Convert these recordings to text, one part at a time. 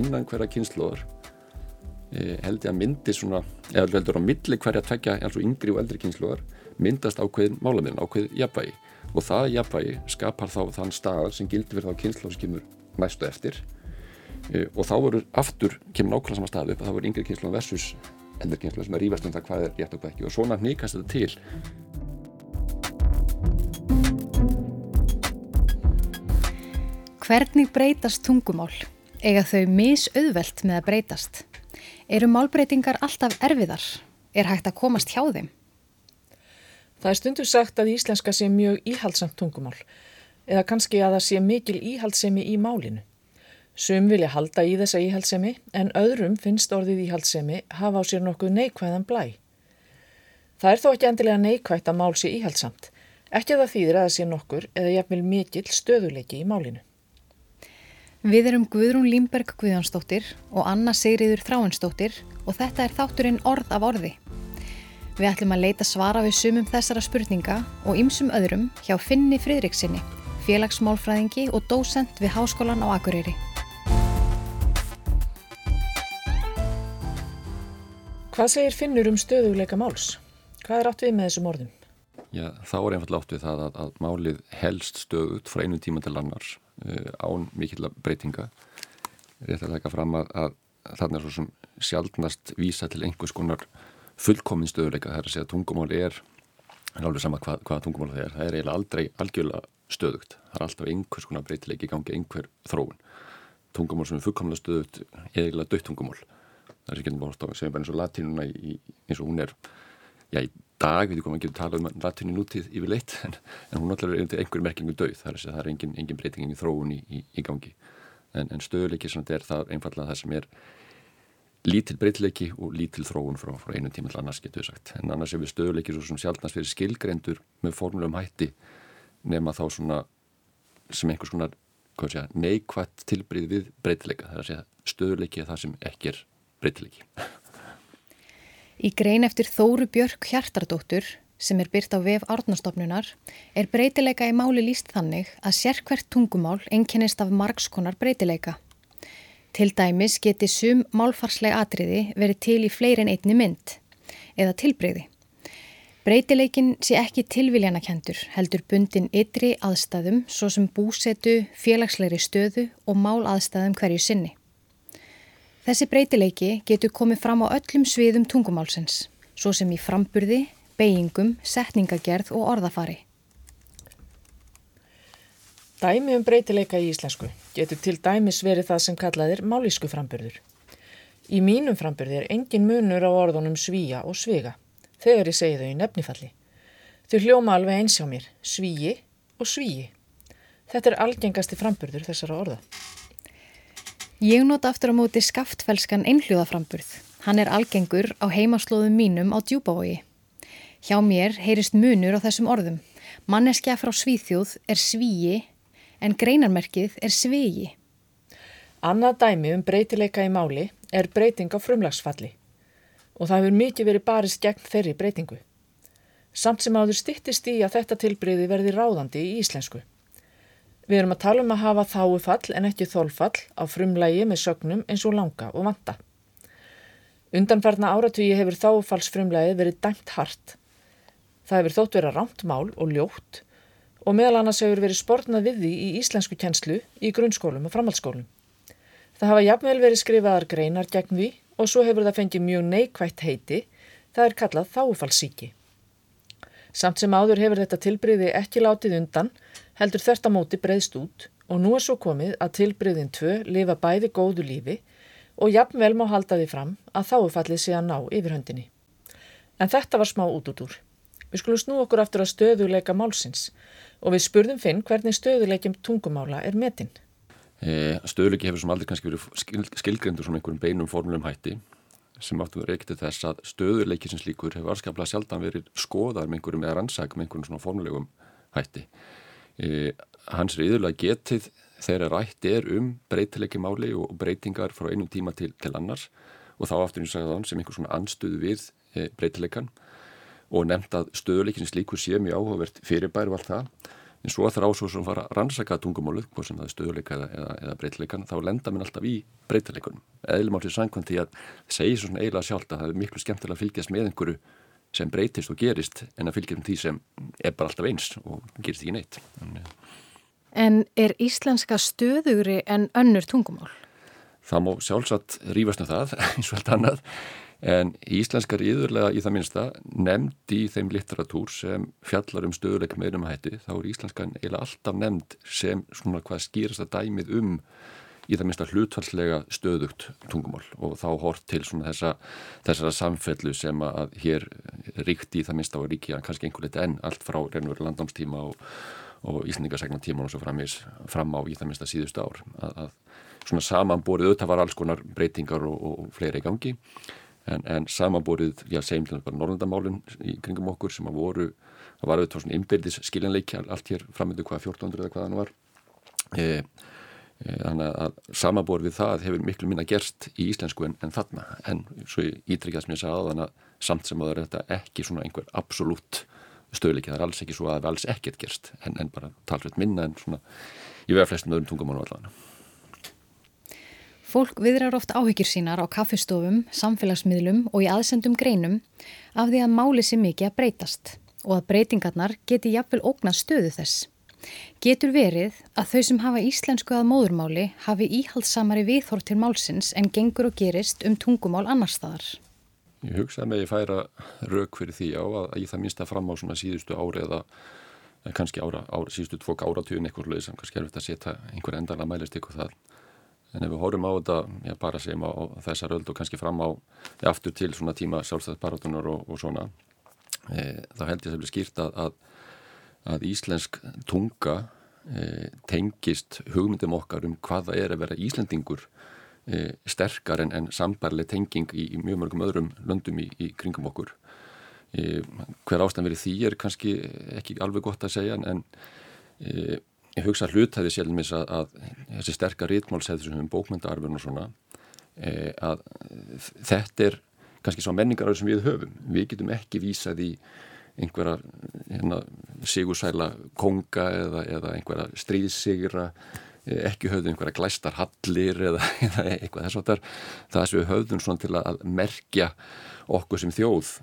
innan hverja kynnslóðar e, held ég að myndi svona, eða heldur á milli hverja tvekja eins og yngri og eldri kynnslóðar myndast ákveðin málamiðin, ákveðin jafnvægi. Og það jafnvægi skapar þá þann stað sem gildi fyrir þá kynnslóð sem kemur næstu eftir. E, og þá verður aftur kemur nákvæmlega sama stað upp að þá verður yngri kynnslóð versus eldri kynnslóð sem er rífast um það hvað er rétt og hvað ekki. Og svona nýkast þetta til. Hvernig breytast tungumál? Ega þau misauðvelt með að breytast? Eru málbreytingar alltaf erfiðar? Er hægt að komast hjá þeim? Það er stundu sagt að íslenska sé mjög íhaldsamt tungumál eða kannski að það sé mikil íhaldsemi í málinu. Sum vilja halda í þessa íhaldsemi en öðrum finnst orðið íhaldsemi hafa á sér nokkuð neikvæðan blæ. Það er þó ekki endilega neikvægt að mál sé íhaldsamt, ekki að það þýðir að það sé nokkur eða jafnvel mikil stöðuleiki í málinu. Við erum Guðrún Límberg Guðjónsdóttir og Anna Sigriður Þráinsdóttir og þetta er þátturinn Orð af orði. Við ætlum að leita svara við sumum þessara spurninga og ymsum öðrum hjá Finni Fridriksinni, félagsmálfræðingi og dósent við Háskólan á Akureyri. Hvað segir Finnur um stöðuleika máls? Hvað er átt við með þessum orðum? Já, þá er einfallega átt við það að, að málið helst stöðut frá einu tíma til annars uh, án mikill breytinga. Rétt að taka fram að, að, þarna er svo sem sjálfnast vísa til einhvers konar fullkomin stöðuleika. Það er að segja að tungumál er, er alveg sama hvað, hvað tungumál það er, það er eiginlega aldrei algjörlega stöðugt. Það er alltaf einhvers konar breytileiki í gangi, einhver þróun. Tungumál sem er fullkomlega stöðugt er eiginlega dött tungumál. Það er ekki að segja bara eins og latínuna í, eins og hún er, já í dag, við veitum hvað maður getur talað um latínu nútíð yfirleitt, en, en hún alltaf er undir einhverjum merkingu döið, það er, það er engin, engin breyting, engin þróun í, í, í gangi. En, en stöðuleiki svona er það einfallega það sem er lítil breytileiki og lítil þróun frá, frá einu tíma til annars getur við sagt, en annars er við stöðuleiki svo sem sjálfnast fyrir skilgrendur með formulegum hætti nema þá svona sem einhvers konar segja, neikvætt tilbrið við breytileika, það er að segja stöðuleiki er það sem ekki er breytileiki Í grein eftir Þóru Björk Hjartardóttur, sem er byrt á vef árnastofnunar, er breytileika í máli líst þannig að sérkvert tungumál einkennist af margskonar breytileika. Til dæmis geti sum málfarsleg atriði verið til í fleiri en einni mynd, eða tilbreyði. Breytileikin sé ekki tilviljanakendur, heldur bundin ytri aðstæðum svo sem búsetu, félagslegri stöðu og mál aðstæðum hverju sinni. Þessi breytileiki getur komið fram á öllum sviðum tungumálsins, svo sem í framburði, beigingum, setningagerð og orðafari. Dæmi um breytileika í íslensku getur til dæmis verið það sem kallaðir málísku framburður. Í mínum framburði er engin munur á orðunum svíja og sviga, þegar ég segi þau í nefnifalli. Þau hljóma alveg eins á mér, svíji og svíji. Þetta er algengasti framburður þessara orða. Ég nota aftur á móti skaftfelskan einhljóðaframburð. Hann er algengur á heimaslóðum mínum á djúbavogi. Hjá mér heyrist munur á þessum orðum. Manneskja frá Svíþjóð er svíi en greinarmerkið er sviði. Annað dæmi um breytileika í máli er breyting á frumlagsfalli og það hefur mikið verið barist gegn þeirri breytingu. Samt sem áður stittist í að þetta tilbreyði verði ráðandi í íslensku. Við erum að tala um að hafa þáufall en ekki þólfall á frumlægi með sögnum eins og langa og vanda. Undanfarna áratugi hefur þáufallsfrumlægi verið dæmt hart. Það hefur þótt verið rámt mál og ljótt og meðal annars hefur verið sportnað við því í íslensku kjenslu í grunnskólum og framhaldsskólum. Það hafa jafnvel verið skrifaðar greinar gegn því og svo hefur það fengið mjög neikvægt heiti, það er kallað þáufallsíki. Samt sem áður hefur þetta tilbriði ekki látið undan heldur þörtamóti breyðst út og nú er svo komið að tilbreyðin tvö lifa bæði góðu lífi og jafnvel má halda því fram að þáufallið sé að ná yfirhöndinni. En þetta var smá út út úr. Við skulum snú okkur aftur að stöðuleika málsins og við spurðum finn hvernig stöðuleikim tungumála er metinn. E, stöðuleiki hefur sem aldrei kannski verið skil, skilgrendur svona einhverjum beinum formulum hætti sem áttu verið ekkert þess að stöðuleiki sem slíkur hefur arskaplega sjaldan verið skoðar með einhverjum eða rannsæk með einhverjum svona formulegum hætti hans er yðurlega getið þegar rætt er um breytileiki máli og breytingar frá einum tíma til, til annars og þá aftur eins og þann sem einhvers svona anstuðu við e, breytileikan og nefnt að stöðuleikin slíkur sé mjög áhugavert fyrirbæri og allt það en svo þarf ásóð sem fara að rannsaka tungumálið, hvort sem það er stöðuleika eða, eða, breytileikan, þá lenda minn alltaf í breytileikunum. Eðlumálið sangkvæmt því að segja svona eiginlega sjálft að það er miklu skemmtilega að fylgjast með einhverju sem breytist og gerist en að fylgjast með því sem er bara alltaf eins og gerist ekki neitt. En er íslenska stöðugri en önnur tungumál? Það má sjálfsagt rýfast um það eins og allt annað En íslenskar íðurlega í það minsta nefnd í þeim litteratúr sem fjallar um stöðuleik meirum hætti þá er íslenskan eiginlega alltaf nefnd sem svona hvað skýrast að dæmið um í það minsta hlutfallslega stöðugt tungumál og þá hort til þessa, þessara samfellu sem að hér ríkti í það minsta og ríkja kannski einhver lit enn allt frá reynveru landnámstíma og, og íslendingasegnatíma og svo framis fram á í það minsta síðustu ár. Að, að svona samanborið auðvitað var alls konar breytingar og, og fleiri í gangi en, en samanborið, já, segjum til bara norðandamálinn í kringum okkur sem að voru það var auðvitað svona inbyrðis skiljanleik allt hér framöndu hvaða 1400 eða hvaða hann var. E, e, þannig að samanborið við það hefur miklu minna gerst í íslensku en, en þarna. En svo ítrykkjað sem ég sagði þannig að samt sem að það er þetta ekki svona einhver absolutt stöðleiki, það er alls ekki svo að það er alls ekkert gerst en, en bara talsveit minna en svona í vegar flestum öðrum tungamánu allavega. Fólk viðrar oft áhyggjur sínar á kaffestofum, samfélagsmiðlum og í aðsendum greinum af því að máli sé mikið að breytast og að breytingarnar geti jafnvel ógna stöðu þess. Getur verið að þau sem hafa íslensku að móðurmáli hafi íhaldsamari viðhort til málsins en gengur og gerist um tungumál annar staðar? Ég hugsaði með ég færa rauk fyrir því á að ég það minnst að fram á svona síðustu ári eða kannski ára, ára síðustu tvoka áratugin eitthvað lög sem kannski er verið að setja einhver endala mælist ykkur það En ef við horfum á þetta, já bara segjum á þessar öld og kannski fram á, já aftur til svona tíma sjálfstæðsparátunar og, og svona, e, þá held ég að það blir skýrt að, að, að íslensk tunga e, tengist hugmyndum okkar um hvaða er að vera Íslendingur e, sterkar en, en sambarleg tenging í, í mjög mörgum öðrum löndum í, í kringum okkur. E, hver ástæðan verið því er kannski ekki alveg gott að segja en e, ég hugsa hlutæði sjálfmis að, að þessi sterkar rítmálsæði sem um bókmyndaarfun og svona e, að þetta er kannski svo menningar sem við höfum við getum ekki vísað í einhverja hérna, sigursæla konga eða, eða einhverja stríðsigra e, ekki höfðum einhverja glæstar hallir eða, eða eitthvað þess að það sem við höfðum svona til að merkja okkur sem þjóð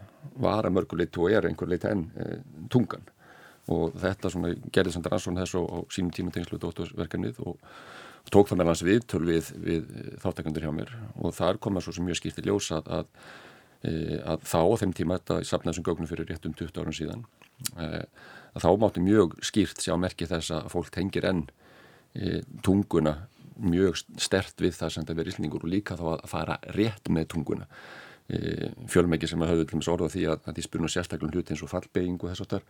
var að mörguleit og er einhver leit enn e, tungan. Og þetta svona gerði samt rannsókn þess og sínum tíma tengslu dóttursverkefnið og, tók það með hans við töl við, við þáttekandur hjá mér. Og þar kom það svo sem mjög skýrt í ljós að, að, að þá á þeim tíma þetta í safnaðsum gögnum fyrir réttum 20 árum síðan e, að þá mátti mjög skýrt sjá merki þess að fólk tengir enn e, tunguna mjög stert við það sem þetta verið íslningur og líka þá að fara rétt með tunguna. Fjölmegi sem að höfðu til og með orða því að, að því spurnu sérstaklega hluti eins og fallbeging og þess að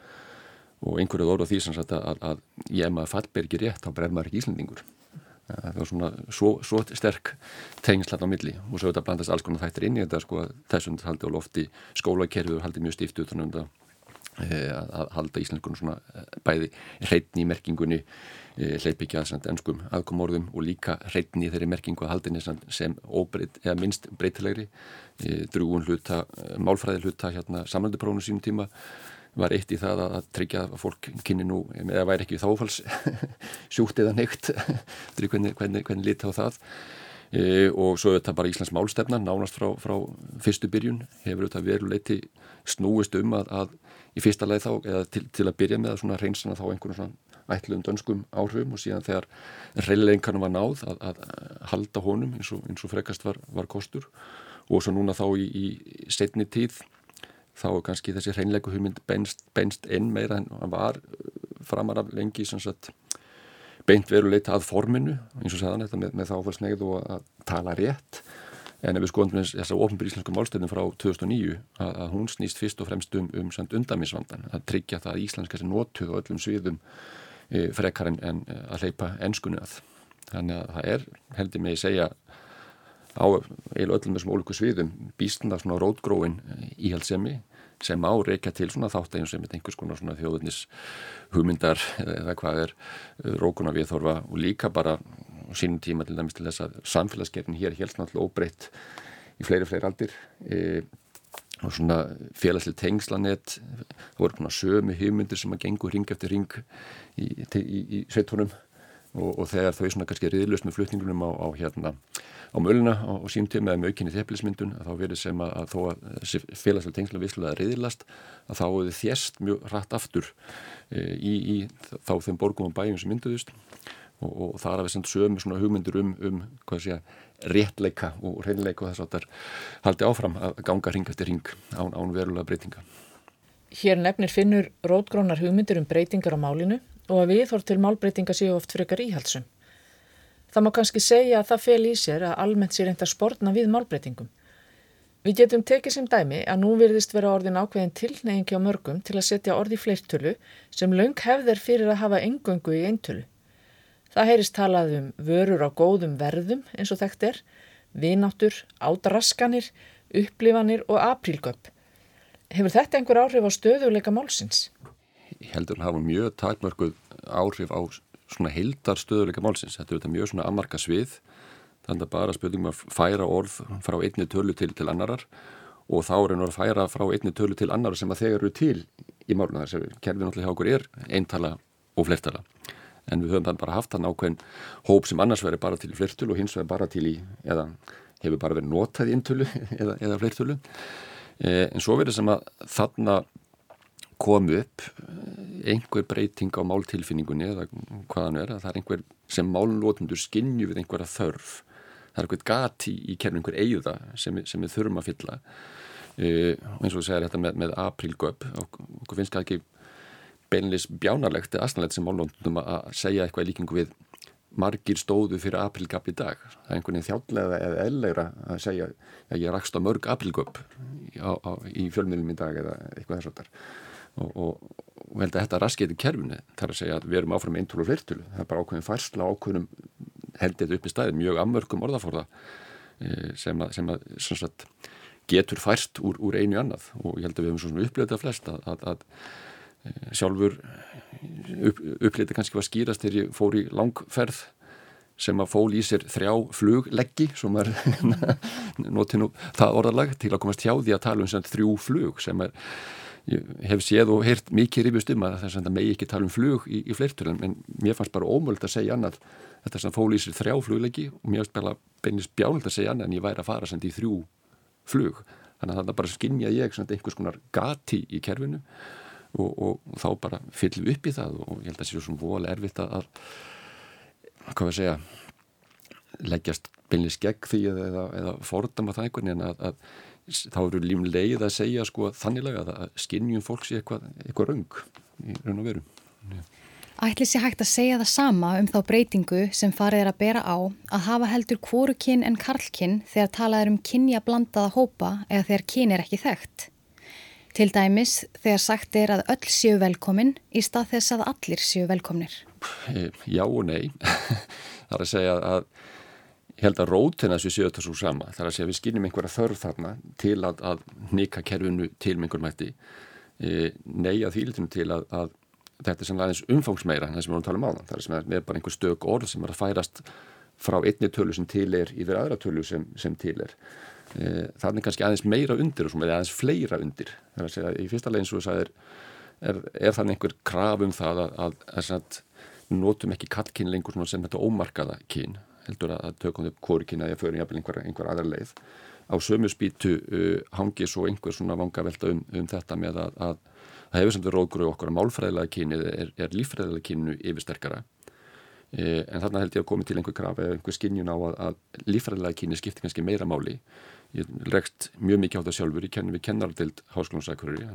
og einhverjuð orð á því sem sagt að, að, að ég maður fallbergi rétt þá brenn maður ekki Íslandingur það var svona svo, svo sterk tengslan á milli. Og svo þetta blandast alls konar þættir inn í þetta sko þessum haldi á lofti skólakerfið haldi mjög stíft utan um þetta e, að halda Íslandingun svona e, bæði hreitni í merkingunni e, hleypikja að ennskum aðkomorðum og líka hreitni í þeirri merkingu að haldinni sem óbreyt, eða minnst breytilegri drúun hluta, málfræði hluta hérna samlanduprófunu sínum tíma var eitt í það að tryggja að fólk kynni nú, eða væri ekki þáfalls sjúkt eða neitt hvernig, hvernig, hvernig lit á það. E, og svo er þetta bara Íslands málstefna nánast frá, frá fyrstu byrjun hefur þetta veruleiti snúist um að, að í fyrsta leið þá eða til, til að byrja með að svona reynsana þá einhvern svona ætluðum dönskum áhrifum og síðan þegar reyðleikanum var náð að, að halda honum eins og, eins og frekast var, var kostur. Og svo núna þá í, í setni tíð þá er kannski þessi hreinlegu hugmynd beinst, beinst inn meira en hann var uh, framar af lengi sagt, beint veruleita að forminu eins og sagðan þetta með, með þáfallsnegð og að tala rétt. En ef við skoðum þess að ofnbyrj íslensku málstöðum frá 2009 að, að hún snýst fyrst og fremst um, um undamisvandan að tryggja það að íslenska sem notuð og öllum sviðum e, frekar en, en að leipa ennskunni að. Þannig að það er heldur mig að segja á öllum þessum ólíku sviðum býstna svona rótgróin íhaldsemi sem á reykja til svona þáttægjum sem er einhvers konar svona þjóðunis hugmyndar eða hvað er uh, rókuna viðþorfa og líka bara sínum tíma til dæmis til þess að samfélagsgerðin hér helst náttúrulega óbreytt í fleiri fleiri aldir e, og svona félagslega tengslanett það voru svona sömu hugmyndir sem að gengur ring eftir ring í, í, í sveitunum og, og þegar þau svona kannski riðlust með flutningunum á, á hérna á möluna og, og símtíma með aukinni þeppilismyndun að þá verið sem að, að þó að félagslega tengsla visslulega riðlast að þá hefur þjæst mjög rætt aftur e, í þá þeim borgum og bæjum sem mynduðust og, og það er að við sendum sömu svona hugmyndir um, um hvað sé að réttleika og reynleika og þess að það haldi áfram að ganga ring eftir ring án, án verulega breytinga. Hér nefnir finnur rótgrónar hugmyndir um breytingar á málinu og að viðhór til málbreytinga séu oft frekar íhalsum. Það má kannski segja að það fel í sér að almennt sé reynda spórna við málbreytingum. Við getum tekið sem dæmi að nú virðist vera orðin ákveðin tilneyingi á mörgum til að setja orði fleirtölu sem laung hefðir fyrir að hafa engöngu í eintölu. Það heyrist talað um vörur á góðum verðum eins og þekkt er, vináttur, ádraskanir, upplifanir og aprílgöpp. Hefur þetta einhver áhrif á stöðuleika málsins? Ég heldur að hafa mjög takmörguð áhrif á svona heildar stöðuleika málsins. Þetta er þetta mjög svona amarka svið, þannig að bara spurningum að færa orð frá einni tölu til, til annarar og þá er einhver að færa frá einni tölu til annar sem að þeir eru til í máluna. Þess að kerfið náttúrulega hjá okkur er eintala og flertala en við höfum bara haft þann ákveðin hóp sem annars verður bara til í flertölu og hins verður bara til í, eða hefur bara verið notað í intölu eða, eða flertölu e, en svo verður sem að þarna komu upp eh, einhver breyting á máltilfinningunni eða hvaðan er að það er einhver sem málunlótundur skinnju við einhverja þörf það er einhver gati í kernum einhver eigða sem, sem við þurfum að fylla e, og eins og þú segir þetta með, með aprílgöp og okkur finnst það ekki beinleis bjánarlegt eða aðstæðanlegt sem málundum að segja eitthvað í líkingu við margir stóðu fyrir aprilgap í dag. Það er einhvern veginn þjálega eða eðlegra að segja að ég rakst á mörg aprilgöp í fjölmjölum í dag eða eitthvað þess. Og, og, og held að þetta raskið í kerfinu þarf að segja að við erum áfram eintölu og flertölu. Það er bara ákveðin færsla ákveðinum held þetta upp í staðin, mjög amörgum orðaforða eh, sem að, sem að sagt, getur færst úr, úr einu annað og ég held að við hefum svona upplöðið að flest að, að, að sjálfur upp, uppliti kannski var skýrast þegar ég fór í langferð sem að fól í sér þrjá flugleggi sem er notið nú það orðalag til að komast hjá því að tala um þrjú flug sem er ég hef séð og heyrt mikið rifjast um að þess að það megi ekki tala um flug í, í fleirturinn en mér fannst bara ómöld að segja annað. Þetta sem fól í sér þrjá flugleggi og mér fannst bara beinist bjálnd að segja annað en ég væri að fara sem því þrjú flug. Þannig að það bara skinnja ég einhvers konar gati í kerfinu og, og þá bara fyllum upp í það og ég held að það sé svona vola erfitt að hvað við segja leggjast beinleis gegn því eða, eða fordama það einhvern veginn að, að þá eru lífum leið að segja sko þannilega að, skinnjum fólks í eitthvað, eitthvað raung í raun og veru ja. Ætli sé hægt að segja það sama um þá breytingu sem farið er að bera á að hafa heldur kvorukinn en karlkinn þegar talað er um kynja blandaða hópa eða þegar kyn er ekki þekkt Til dæmis þegar sagt er að öll séu velkomin í stað þess að allir séu velkomnir. Já og nei. Það er að segja að ég held að rótina þessu séu þetta svo sama. Það er að segja við skinnum einhverja þörf þarna til að, að nýka kerfinu til með einhver mætti. E, nei að þýlitum til að, að þetta er sem aðeins umfangsmeira en það sem við vorum að tala um á það. Það er sem er bara einhver stök orð sem er að færast frá einni tölu sem til er yfir aðra tölu sem, sem til er. Eh, þannig kannski aðeins meira undir og aðeins fleira undir þannig að segja, í fyrsta leginn svo er, er, er þannig einhver kraf um það að, að, notum ekki kallkyn lengur sem þetta ómarkaða kyn heldur að tökum upp kyn að ég fyrir einhver, einhver aðra leið. Á sömu spýtu uh, hangi svo einhver svona vanga velta um, um þetta með að það hefur sem við rókur okkur að málfræðilega kynið er, er lífræðilega kynu yfirsterkara. Uh, en þarna held ég að komi til einhver kraf eða einhver skinnjun á að lífræðilega kyni skiptir kannski meira máli. Ég rekst mjög mikið á það sjálfur, ég kenni við kennardild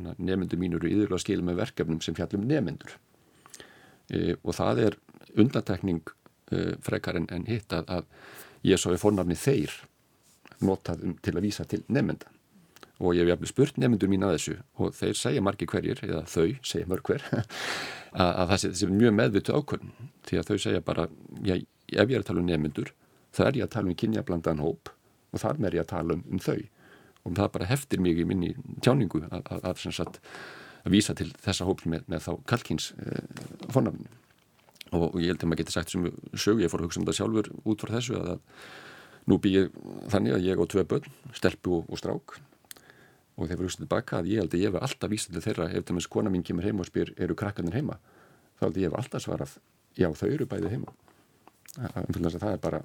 að nefnendur mín eru yfirlega að skilja með verkefnum sem fjallum nefnendur e, og það er undatekning e, frekar en, en hitt að, að ég svo er fórnafni þeir notað um, til að vísa til nefnenda og ég hef jafnvel spurt nefnendur mín að þessu og þeir segja margi hverjir, eða þau segja mörg hver að, að það sé, mjög meðvitu ákvörn því að þau segja bara, já, ef ég er að tala um nefnendur þá er ég að tala um kynjablandan hóp og þar með er ég að tala um, um þau. Og það bara heftir í minni tjáningu að, að, að, að vísa til þessa hóps með, með þá kalkins eh, fornafnum og, ég held að maður getur sagt sem sög, ég fór að hugsa um það sjálfur út frá þessu að nú býð ég þannig að ég og tvei börn, stelpu og, og strák. Og þeir fyrir hugsaðu tilbaka að ég held að ég hef alltaf vísað til þeirra ef það minnst kona mín kemur heima og spyr eru krakkarnir heima? Þá held ég hef alltaf svarað já þau eru bæði heima. Það er bara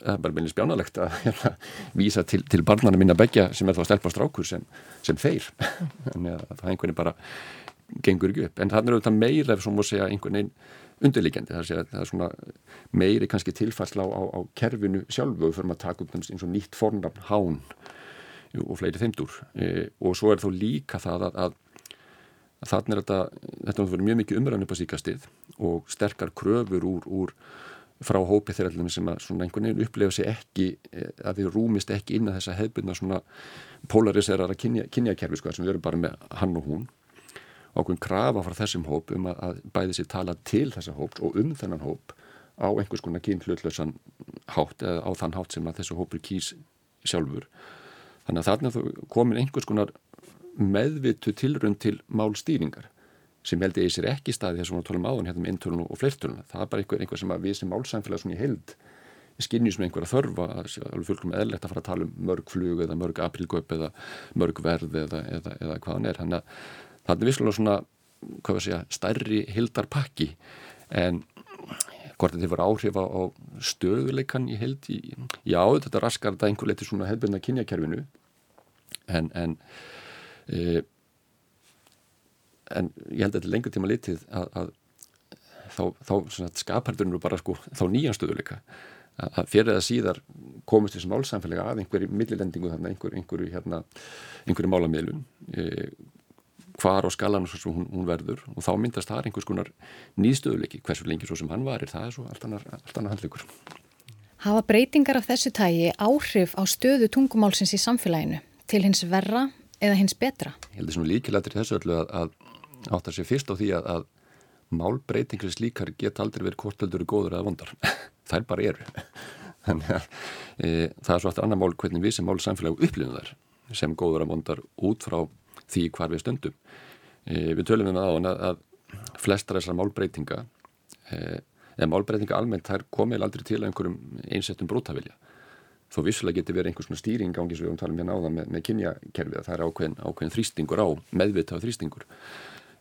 það er bara meðlega spjánalegt að hérna, vísa til, til barnana minna begja sem er þá stelpa strákur sem, sem þeir. Þannig að það einhvern veginn bara gengur ekki upp. En það er auðvitað meira ef svo múið segja einhvern veginn undirliggjandi. Það, er svona meiri kannski tilfærsla á, á, kerfinu sjálfu fyrir að taka upp eins og nýtt fornafn hán og fleiri þeimdur. E, og svo er þó líka það að, að, að þannig er þetta þetta er mjög mikið umræðan upp á síkastið og sterkar kröfur úr, úr frá hópið þeirra sem að svona einhvern veginn upplefa sér ekki e, að við rúmist ekki inn að þessa hefbundna svona polariserara kynjakerfi sko, sem við erum bara með hann og hún ákveðin krafa frá þessum hóp um að, að bæði sér tala til þessa hóp og um þennan hóp á einhvers konar kynhlutlösan hátt eða á þann hátt sem að þessu hópur kýs sjálfur. Þannig að þarna komin einhvers konar meðvitu tilrönd til málstýringar sem held ég sér ekki staði þess að við tólum áðan hérna um eintölun og fleirtölun. Það er bara einhver, einhver sem við sem málsamfélag svona í held skinnjum sem einhverja þörfa að alveg fölgum eðlert að fara að tala um mörg flug eða mörg aprilgöp eða mörg verð eða, eða, eða hvað hann er. Þannig að það er visslega svona hvað sé að stærri hildarpakki en hvort þetta var áhrif á, stöðuleikan í hild í, já þetta raskar þetta einhver leiti svona hefðbyrna kynjakerfinu en en, e, en ég held að þetta lengur tíma litið að, að þá, þá skapardurinn eru bara sko þá nýjan stöðuleika að fyrir eða síðar komist þessum málsamfélaga að einhverju millilendingu þannig einhverju, einhverju, hérna, einhverju málamilun e, hvar á skalan og hún, hún verður og þá myndast það einhvers konar nýðstöðuleiki hversu lengi svo sem hann varir, það er svo allt annar handleikur. Hafa breytingar af þessu tægi áhrif á stöðu tungumálsins í samfélaginu til hins verra eða hins betra? Ég held þessum líkilættir þessu öllu að, að áttar sér fyrst á því að, að málbreytingar slíkar geta aldrei verið korteldur góður eða vondar. það er bara eru. Þannig að e, það er svo aftur annar mál hvernig við sem mál samfélag upplifum þar sem góður eða vondar út frá því hvar við stöndum. E, við tölum um það á hann að, flestar þessar málbreytinga e, eða málbreytinga almennt þær komið aldrei til einhverjum einsettum brótavilja. Þó vissulega getur verið einhvers svona stýring ángi sem við talum hérna á það með, með kynjakerfið að það er ákveðin, ákveðin þrýstingur á, meðvitað þrýstingur.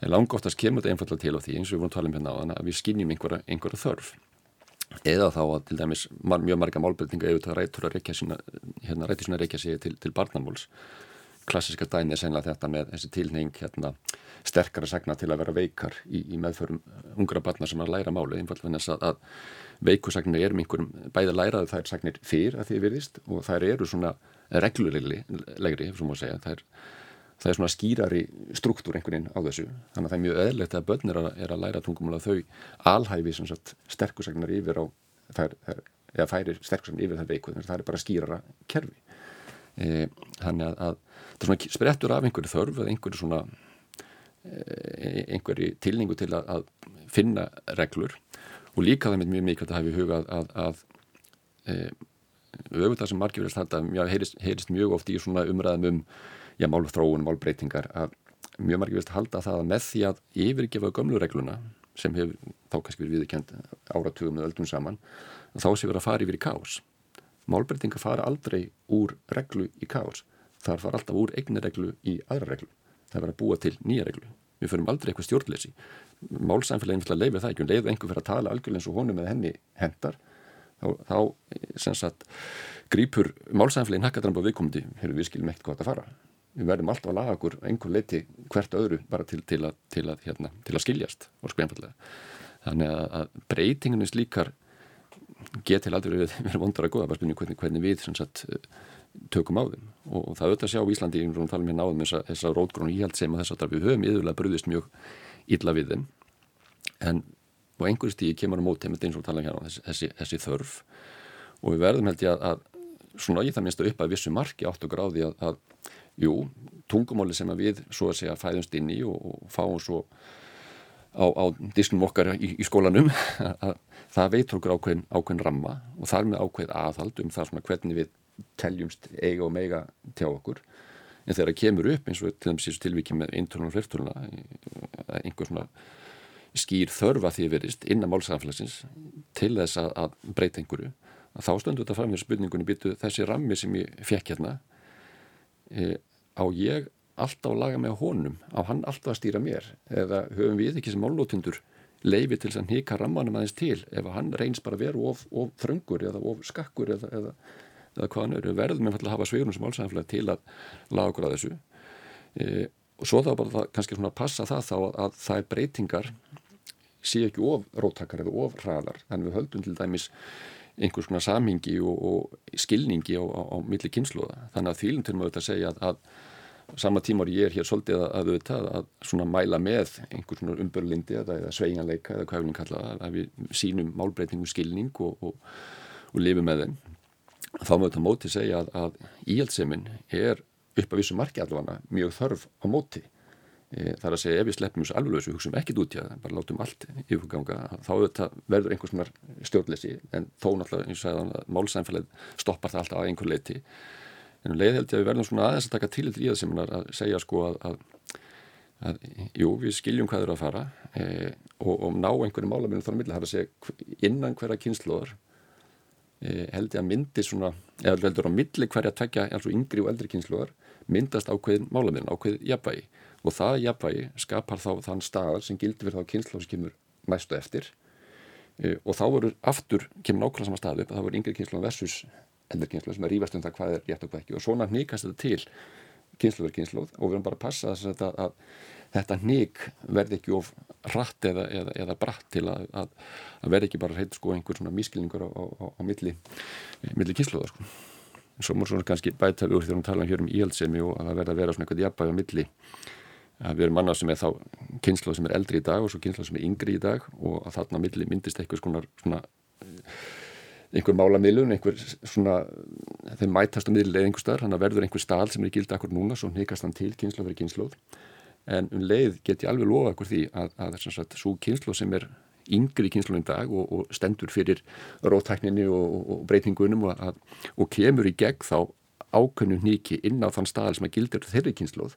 En langoftast kemur þetta einfallega til á því eins og við vorum að tala um hérna á þann að við skinnjum einhverja, einhverja þörf. Eða þá að til dæmis mjög marga málbreytinga auðvitað rættur að reykja sína, hérna rættur sína að reykja sig til, til barnamóls klassiska dæmi er sennilega þetta með þessi tilneying hérna, sterkara sagna til að vera veikar í, í meðförum ungra barna sem að læra máli einfallega þess að, að veikusagnir er með einhverjum bæði læraðu þær sagnir fyrr að því virðist og þær eru svona reglulegri, segja. Þær, það er svona skýrari struktúr einhvern veginn á þessu. Þannig að það er mjög öðlegt að börnir er er að læra tungumál að þau alhæfi sterkusagnar yfir á þær, þær, eða færir sterkusagnar yfir þær veiku þannig að það er bara skýrara kerfi þannig að, að það svona sprettur af einhverju þörf eða einhverju svona e, einhverju tilningu til að, að finna reglur. Og líka það með mjög mikilvægt að hafa í huga að, að, að e, auðvitað sem margir verðast halda mjög, heyrist, heyrist mjög oft í svona umræðum um já, málþróun, málbreytingar að mjög margir verðast halda það að með því að yfirgefa gömluregluna sem hefur þá kannski verið viðkjönd áratugum með öldun saman þá sé verið að fara yfir í kás málbreytingar fara aldrei úr reglu í kás þar fara alltaf úr eignireglu í aðra reglu. Það verður að búa til nýja reglu. Við förum aldrei eitthvað stjórnleysi. Málsænfélagin fyrir að leifa það ekki, um leiðu einhver fyrir að tala algjörlega eins og honum eða henni hendar, þá, þá sem sagt, grýpur málsænfélagin hakkadram á viðkomandi, hefur við skiljum ekkert gott að fara. Við verðum alltaf að laga okkur einhver leiti hvert öðru bara til, til, að, til, að, hérna, til að skiljast og sko einfallega. Þannig að breytinginu slíkar geti aldrei verið, vondar að goða, bara spilnum hvernig, hvernig við sagt, tökum á þeim. Og það auðvitað sjá í Íslandi við erum talað mér náðum þess að þessa rótgrón íhjald sem að þess að við höfum yfirlega bröðist mjög illa við þeim. En á einhverju stígi kemur á mót eins og tala um hérna þessi, þessi, þessi þörf. Og við verðum held ég að, að svona í það minnstu upp að vissu marki átt og gráði að, að jú, tungumáli sem að við svo að segja fæðumst inn í og, og fáum svo á, á disknum okkar í, í skólanum að það veitur okkur ákveðin, ákveðin ramma og þar með ákveð aðhald um það svona hvernig við teljumst eiga og meiga tjá okkur. En þegar það kemur upp eins og til þess að tilvíkja með eintölun og flertöluna einhver svona skýr þörfa því verist innan málsafélagsins til þess að, að breyta einhverju að þá stöndu þetta fram með spurningunni býtu þessi rammi sem ég fekk hérna e, á ég alltaf að laga með honum. Á hann alltaf að stýra mér? Eða höfum við ekki sem málótundur leifi til að hnika rammanum aðeins til ef hann reyns bara að vera of, of þröngur eða of skakkur eða, eða, eða hvað hann eru verðum við að hafa sveigurum sem álsæðanflag til að laga okkur að þessu. E, og svo þá bara það, kannski svona að passa það þá að, að það er breytingar sé ekki of róttakar eða of hraðar. Þannig við höldum til dæmis einhvers konar samhingi og, og skilningi á, á, á milli kynsluða þannig að þýlum til maður þetta segja að, að sama tímar ég er hér svolítið að, að auðvitað að svona mæla með einhvers svona umbörlindi eða, sveiganleika eða hvað við kalla að við sínum málbreytingu skilning og, og, og lifum með þeim. Þá maður þetta móti segja að íhjaldsemin er upp að vissu marki allavega mjög þörf á móti. E, það er að segja ef við sleppum þessu alveg við hugsaum ekkit út í það, bara látum allt yfirganga, þá verður einhvers svona stjórnleysi, en þó náttúrulega og sagðan að málsænfælið stoppar það alltaf að einhver leiti, en um leið held ég að við verðum svona aðeins að taka til í það sem er að segja sko að, að, að jú, við skiljum hvað eru að fara e, og, og ná einhverju málaminu þannig að það er að segja innan hverja kynnslóðar e, held ég að myndi svona, eða veldur á milli hverja tvekja, alveg yngri og eldri kynnslóðar myndast ákveðin málaminu, ákveð jafnvægi. Og það jafnvægi skapar þá þann staðar sem gildi fyrir þá kynsla sem kemur næstu eftir. E, og þá verður aftur, kemur nákvæmlega sama stað upp að það verður yngri kynsla versus eldri kynsla sem er rífast um það hvað er rétt og hvað ekki og svona nýkast þetta til kynsla verður kynsla og við erum bara að passa að, að, að þetta nýk verði ekki of rætt eða, eða, eða bratt til að, að verði ekki bara heit sko einhver svona mískilningur á, á, á, milli, milli kynsluða sko. Svo múr svona kannski bætaði úr þegar við tala um hér um íhaldsemi og að það verði að vera svona eitthvað jafnbæði á milli að við erum annað sem er þá kynsla sem er eldri í dag og svo kynsla sem er yngri í dag og að þarna milli myndist eitthvað svona, svona einhver málamilun, einhver svona þeim mætast á miðli eða einhver starf að verður einhver stál sem er gildi akkur núna svo hnikast hann til kynsla fyrir kynsluð en um leið get ég alveg lofa okkur því að, að þess að svo kynslu sem er yngri kynsluðin dag og, og stendur fyrir rótækninni og, og breytingunum og, og kemur í gegn þá ákveðnu nýki inn á þann stað sem að gildir þeirri kynsluð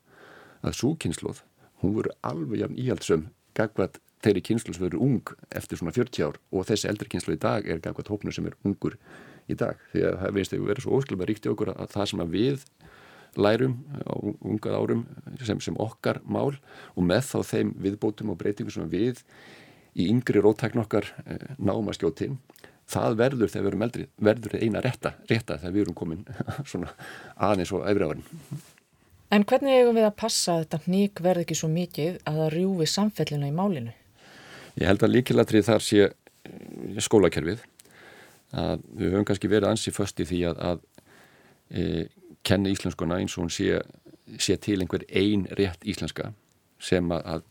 að svo kynsluð, hún voru alveg jafn íhaldsum gagvat þeirri kynslu sem verður ung eftir svona 40 ár og þessi eldri kynslu í dag er gagvat hópnu sem er ungur í dag því að það veist að við verðum svo óskilvægt ríkt í okkur að það sem að við lærum á ungað árum sem, sem okkar mál og með þá þeim viðbótum og breytingum sem við í yngri rótækn okkar eh, náum að skjóti það verður þegar við erum eldri verður eina rétta, rétta þegar við erum komin svona aðeins og efri árin En hvernig eigum við að passa að þetta nýk verð ekki svo mikið að það rjúfi samfellina í málinu? Ég held að líkilatrið þar sé eh, skólakerfið. Að við höfum kannski verið ansi först í því að, að e, kenna íslenskuna eins og hún sé, sé til einhver ein rétt íslenska sem að, að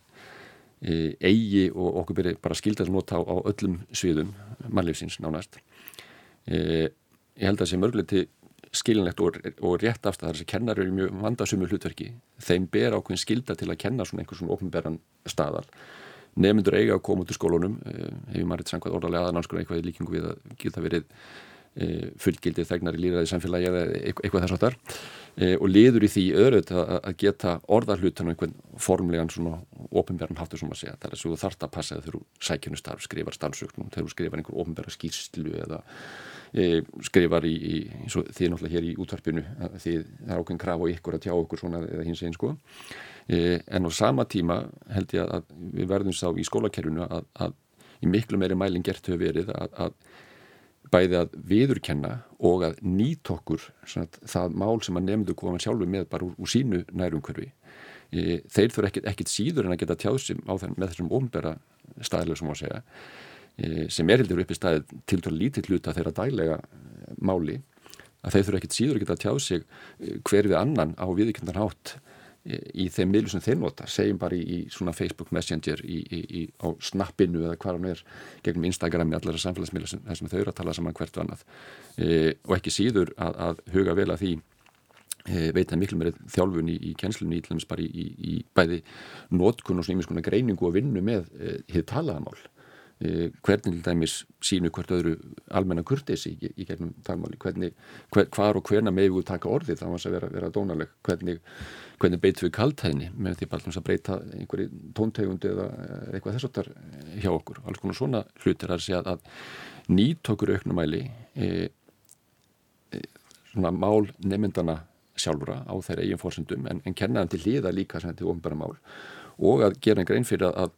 e, eigi og okkur byrja bara skildað að nota á, á öllum sviðum mannleifsins nánast. E, ég held að það sé mörgleiti skilinlegt og, og rétt afstæð þar sem kennar eru mjög vandasumur hlutverki þeim ber ákveðin skilda til að kenna svona einhvers svona ofnberðan staðal nefndur eiga að koma út í skólunum eh, hefur maður eitt samkvæmt orðalega aðanánskur eitthvað líkingu við að geta verið e, fullgildið þegnar í líraði samfélagi eða eitthvað þess að þar e, og liður í því öðruð að, að geta orðarhlutan og einhvern formlegan svona ofnberðan háttu sem að segja það er svo þarft að passa þegar þú sækjunu starf skrifar starfsöknum, þegar þú skrifar einhver ofnberða skýrslu eða e, skrifar í, í því náttúrulega hér í útvarpinu því það er ákveðin kraf á ykkur að tjá okkur svona eða hins einn sko en á sama tíma held ég að við verðum sá í skólakerfinu að, að í miklu meiri mælinn gert hefur verið að, að bæði að viðurkenna og að nýt okkur það mál sem að nefndu koma sjálfu með bara úr, úr sínu nærumkörfi e, þeir þurfa ekkit, ekkit síður en að geta tjáðsum á þenn með þessum ombera staðilega sem að segja Eh, sem er heldur upp í staðið til tóra lítið hluta þeirra dælega eh, máli að þeir þurfa ekkit síður að tjá sig eh, hver við annan á viðkjöndan hátt í þeim miðlu sem þeir nota segjum bara í, í svona Facebook Messenger í, í, á snappinu eða hvað hann er gegnum Instagrami, allar samfélagsmiðla sem, sem þau eru að tala saman hvert og annað. E, og ekki síður að, að huga vel að því e, veit að miklu meirið þjálfun í kjenslunni í bara í bæði nótkun og svona ímiðskona greiningu og vinnu með e, hitt talaðamál hvernig til dæmis sínu hvert öðru almenna kurtesi í, í gegnum talmáli, hvernig, hver, hvar og hverna með við taka orðið? Þá að vera, vera dónaleg, hvernig, hvernig beitum við kaltæðni með því að breyta einhverju tóntegundi eða eitthvað þess að það hjá okkur, alls konar svona hlutir. Að segja að nýtt okkur auknumæli e, e, svona mál nefndana sjálfura á þeirra eigin fórsendum en, en kenna þeim til hliða líka sem þetta er ofnbæra mál. Og að gera einn grein fyrir að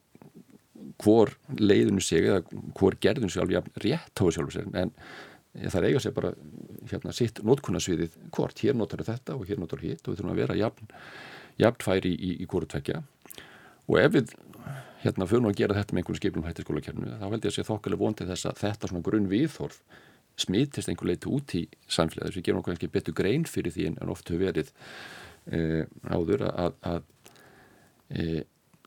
hvor leiðinu sig eða hvor gerðinu sjálf ja, rétt tóðu sjálfur sér en það eiga sér bara hérna, sitt nótkunnasviðið hvort, hér notar þetta og hér notar hitt og við þurfum að vera jafn, jafn færi í, í, í hvort tvekja og ef við hérna fyrir að gera þetta með einhvern skipnum hættiskólakernu þá held ég að sé þokkilega vondið þess að þetta svona grunn viðhorf smitist einhver leiti út í samfélagi þess að við gerum okkur ekki betur grein fyrir því en oft hefur verið e, áður að, að e,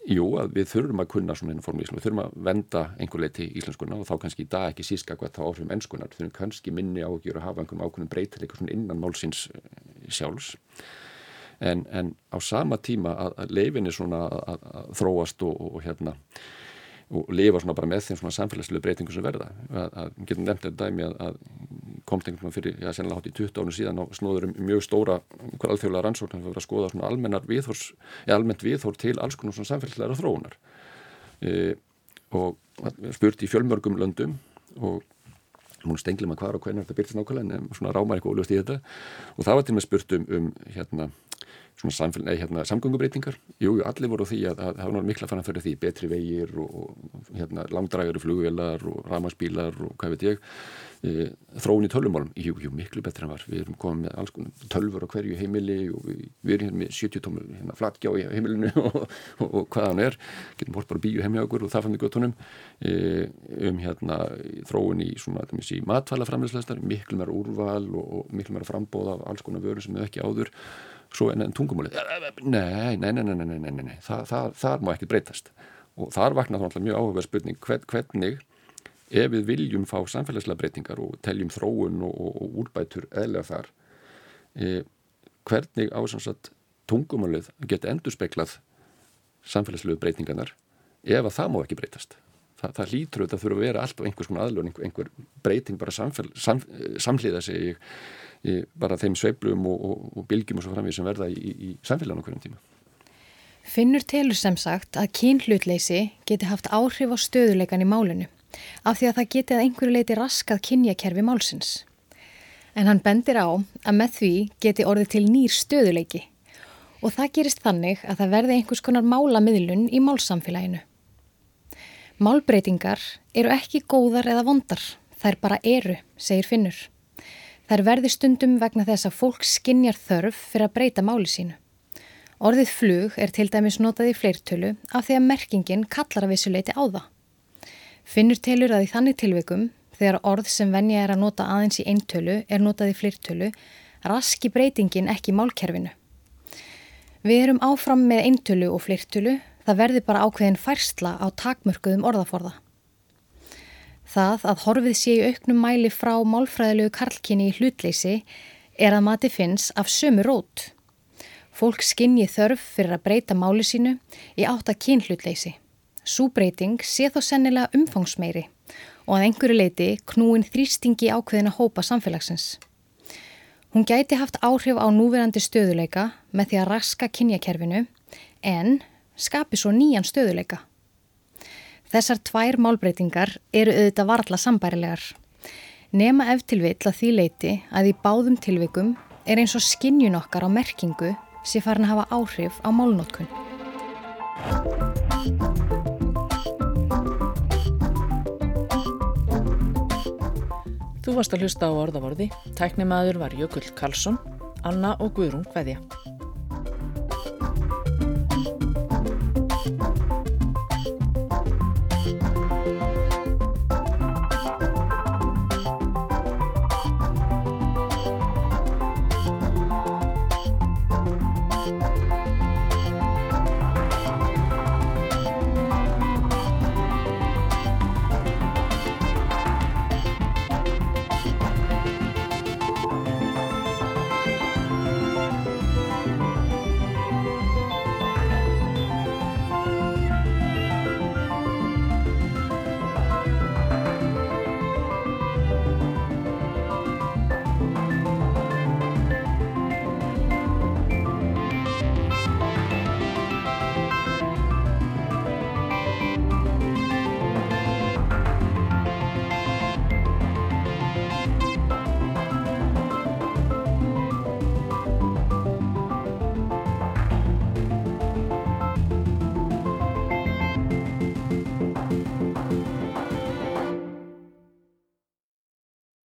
jú, við þurfum að kunna svona einu form í Ísland, við þurfum að venda einhver leiti í Íslandskona og þá kannski í dag ekki síska hvað þá áhrifum ennskunar, við þurfum kannski minni áhugjur að hafa einhverjum ákveðin breytileika svona innan málsins e, sjálfs. En, en á sama tíma að, að leifinni svona að, að þróast og, og hérna og lifa svona bara með þeim svona samfélagslegu breytingu sem verða. Að, að getum nefnt þetta dæmi að, að komst einhvern veginn fyrir, já, sennilega hátt í 20 ánum síðan og snóður um mjög stóra hver alþjóðlega rannsókn að vera að skoða svona almennar viðhórs, eða almennt viðhór til alls konar svona samfélagslegar þróunar. E, og spurt í fjölmörgum löndum og hún stenglum að hvar og hvernig þetta byrtist nákvæmlega en svona rámar eitthvað óljóst í þetta og það var til með spurt um, um hérna svona hérna, samgöngubreitingar jú, allir voru því að það var mikla fann að fyrir því betri vegir og, og hérna, langdrægari flugvelar og ramagsbílar og hvað veit ég. E, þróun í tölvumálum, jú, jú, miklu betri en var. Við erum komið með alls konar tölvur á hverju heimili og við, við erum hérna með 70 tómur hérna, flatgjá í heimilinu og, og, og hvað hann er, getum hort bara bíu heimja okkur og það fann við göttunum e, um hérna þróun í svona, það missi, matvælaframleyslastar miklu meira úrval og miklu meira frambóð af alls konar vöru sem við ekki áður svo en, en tungumálið. Nei, nei, nei, nei, nei, nei, nei. Þa, það, það má ekki breytast. Og þar vaknar þá mjög áhuga spurning hvern, hvernig ef við viljum fá samfélagslega breytingar og teljum þróun og, og, og úrbætur eðlega þar e, hvernig ásannsat tungumálið geta endur speklað samfélagslegu breytingarnar ef að það má ekki breytast? Það, það lítur auðvitað að þurfa að vera allt og einhvers konar aðlun, einhver, breyting bara samfél, sam, samhliða sig bara þeim sveiblum og, og, og bilgjum og svo framvið sem verða í, í, samfélaginu hverjum tíma. Finnur telur sem sagt að kynhlutleysi geti haft áhrif á stöðuleikan í málinu af því að það geti að einhverju leiti raskað kynjakerfi málsins. En hann bendir á að með því geti orðið til nýr stöðuleiki og það gerist þannig að það verði einhvers konar málamiðlun í málsamfélaginu. Málbreytingar eru ekki góðar eða vondar, þær bara eru, segir Finnur. Þær verði stundum vegna þess að fólk skinjar þörf fyrir að breyta máli sínu. Orðið flug er til dæmis notað í fleirtölu af því að merkingin kallar að vissuleiti á það. Finnur telur að í þannig tilveikum, þegar orð sem venja er að nota aðeins í eintölu er notað í fleirtölu, raski breytingin ekki málkerfinu. Við erum áfram með eintölu og fleirtölu, það verði bara ákveðin færsla á takmörkuðum orðaforða. Það að horfið sé í auknum mæli frá málfræðilegu karlkinni í hlutleysi er að mati finns af sömu rót. Fólk skinni þörf fyrir að breyta máli sínu í átt að kynhlutleysi. Súbreyting sé þó sennilega umfangsmeiri og að einhverju leiti knúin þrýstingi ákveðina hópa samfélagsins. Hún gæti haft áhrif á núverandi stöðuleika með því að raska kynjakerfinu en skapi svo nýjan stöðuleika. Þessar tvær málbreytingar eru auðvitað varla sambærilegar. Nema ef til vill að því leiti að í báðum tilvikum er eins og skinnjun okkar á merkingu sé farin að hafa áhrif á málnótkun. Þú varst að hlusta á orðavorði. Tæknimaður var Jökull Karlsson, Anna og Guðrún Hveðja.